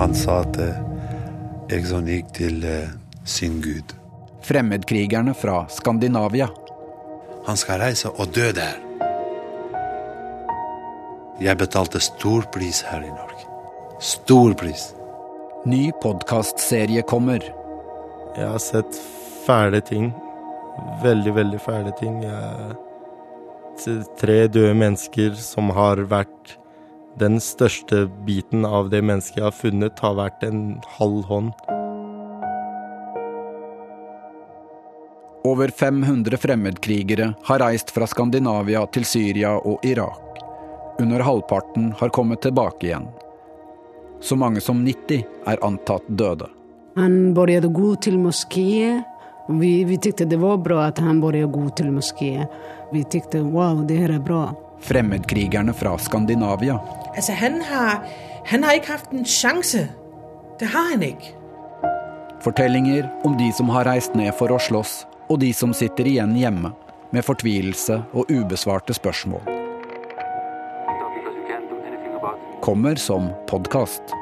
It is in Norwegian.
Han sa at eh, Exxon gikk til eh, sin gud. Fremmedkrigerne fra Skandinavia. Han skal reise og dø der. Jeg betalte stor pris her i Norge. Stor pris. Ny podkastserie kommer. Jeg har sett fæle ting. Veldig, veldig fæle ting. Jeg... Tre døde mennesker som har vært Den største biten av det mennesket jeg har funnet, har vært en halv hånd. Over 500 fremmedkrigere har reist fra Skandinavia til Syria og Irak. Under halvparten har kommet tilbake igjen. Så mange som 90 er antatt døde. Han begynte god til moské. Vi, vi syntes det var bra at han begynte gå til moské. Vi tykte, wow, det her er bra. Fremmedkrigerne fra Skandinavia. Altså, han har, han har ikke hatt en sjanse. Det har han ikke. Fortellinger om de som har reist ned for å slåss, og de som sitter igjen hjemme med fortvilelse og ubesvarte spørsmål. Kommer som podkast.